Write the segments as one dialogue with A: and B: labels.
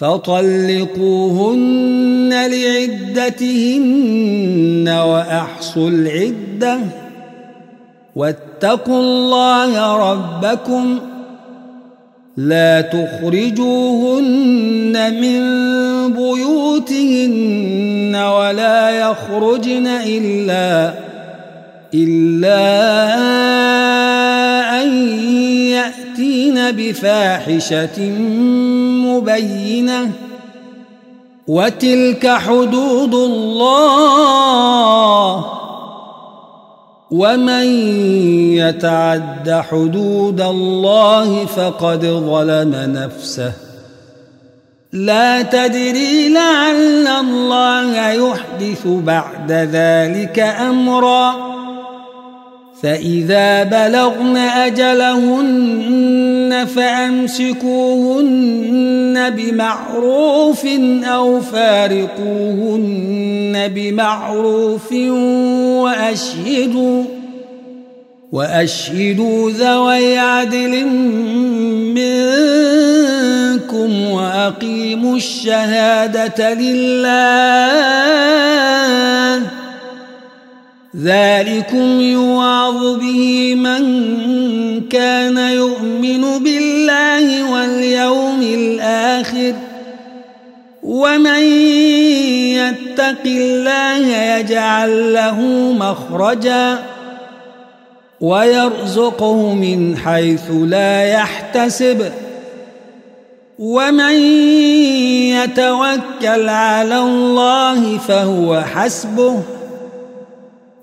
A: فطلقوهن لعدتهن وأحصوا العدة واتقوا الله ربكم لا تخرجوهن من بيوتهن ولا يخرجن إلا إلا أن يأتين بفاحشة مبينة وتلك حدود الله ومن يتعد حدود الله فقد ظلم نفسه لا تدري لعل الله يحدث بعد ذلك أمرًا فإذا بلغن أجلهن فأمسكوهن بمعروف أو فارقوهن بمعروف وأشهدوا وأشهدوا ذوي عدل منكم وأقيموا الشهادة لله ذلكم يوعظ به من كان يؤمن بالله واليوم الآخر ومن يتق الله يجعل له مخرجا ويرزقه من حيث لا يحتسب ومن يتوكل على الله فهو حسبه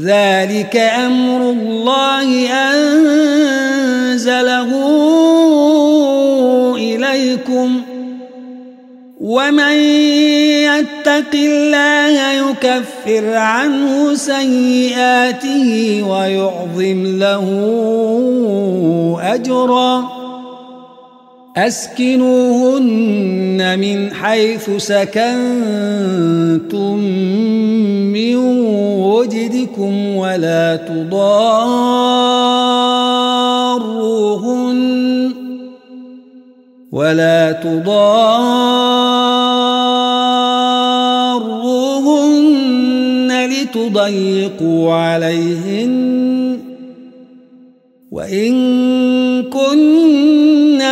A: ذلك أمر الله أنزله إليكم ومن يتق الله يكفر عنه سيئاته ويعظم له أجراً أسكنوهن من حيث سكنتم من وجدكم ولا تضاروهن ولا تضاروهن لتضيقوا عليهن وإن كن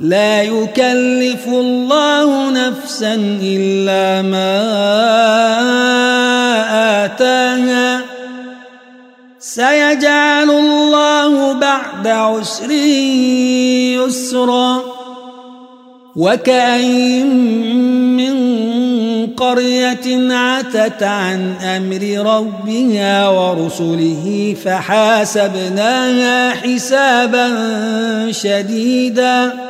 A: لا يكلف الله نفسا إلا ما آتاها سيجعل الله بعد عسر يسرا وكأين من قرية عتت عن أمر ربها ورسله فحاسبناها حسابا شديداً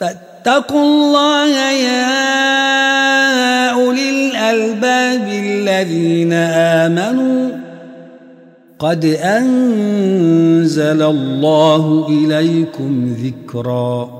A: فاتقوا الله يا أولي الألباب الذين آمنوا قد أنزل الله إليكم ذكرًا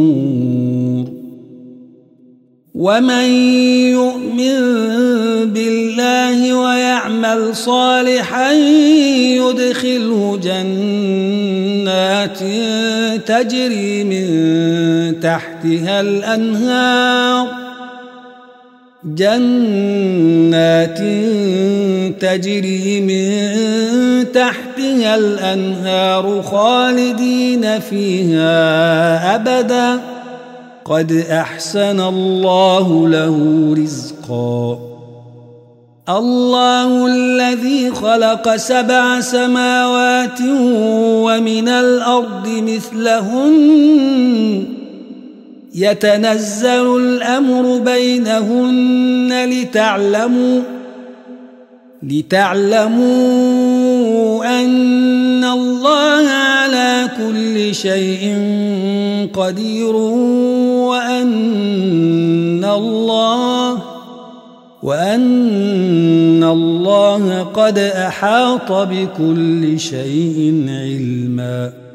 A: ومن يؤمن بالله ويعمل صالحا يدخله جنات تجري من تحتها الانهار جنات تجري من تحتها الانهار خالدين فيها ابدا قد احسن الله له رزقا الله الذي خلق سبع سماوات ومن الارض مثلهن يتنزل الامر بينهن لتعلموا لتعلموا ان الله على كل شيء قدير وأن الله وأن الله قد أحاط بكل شيء علمًا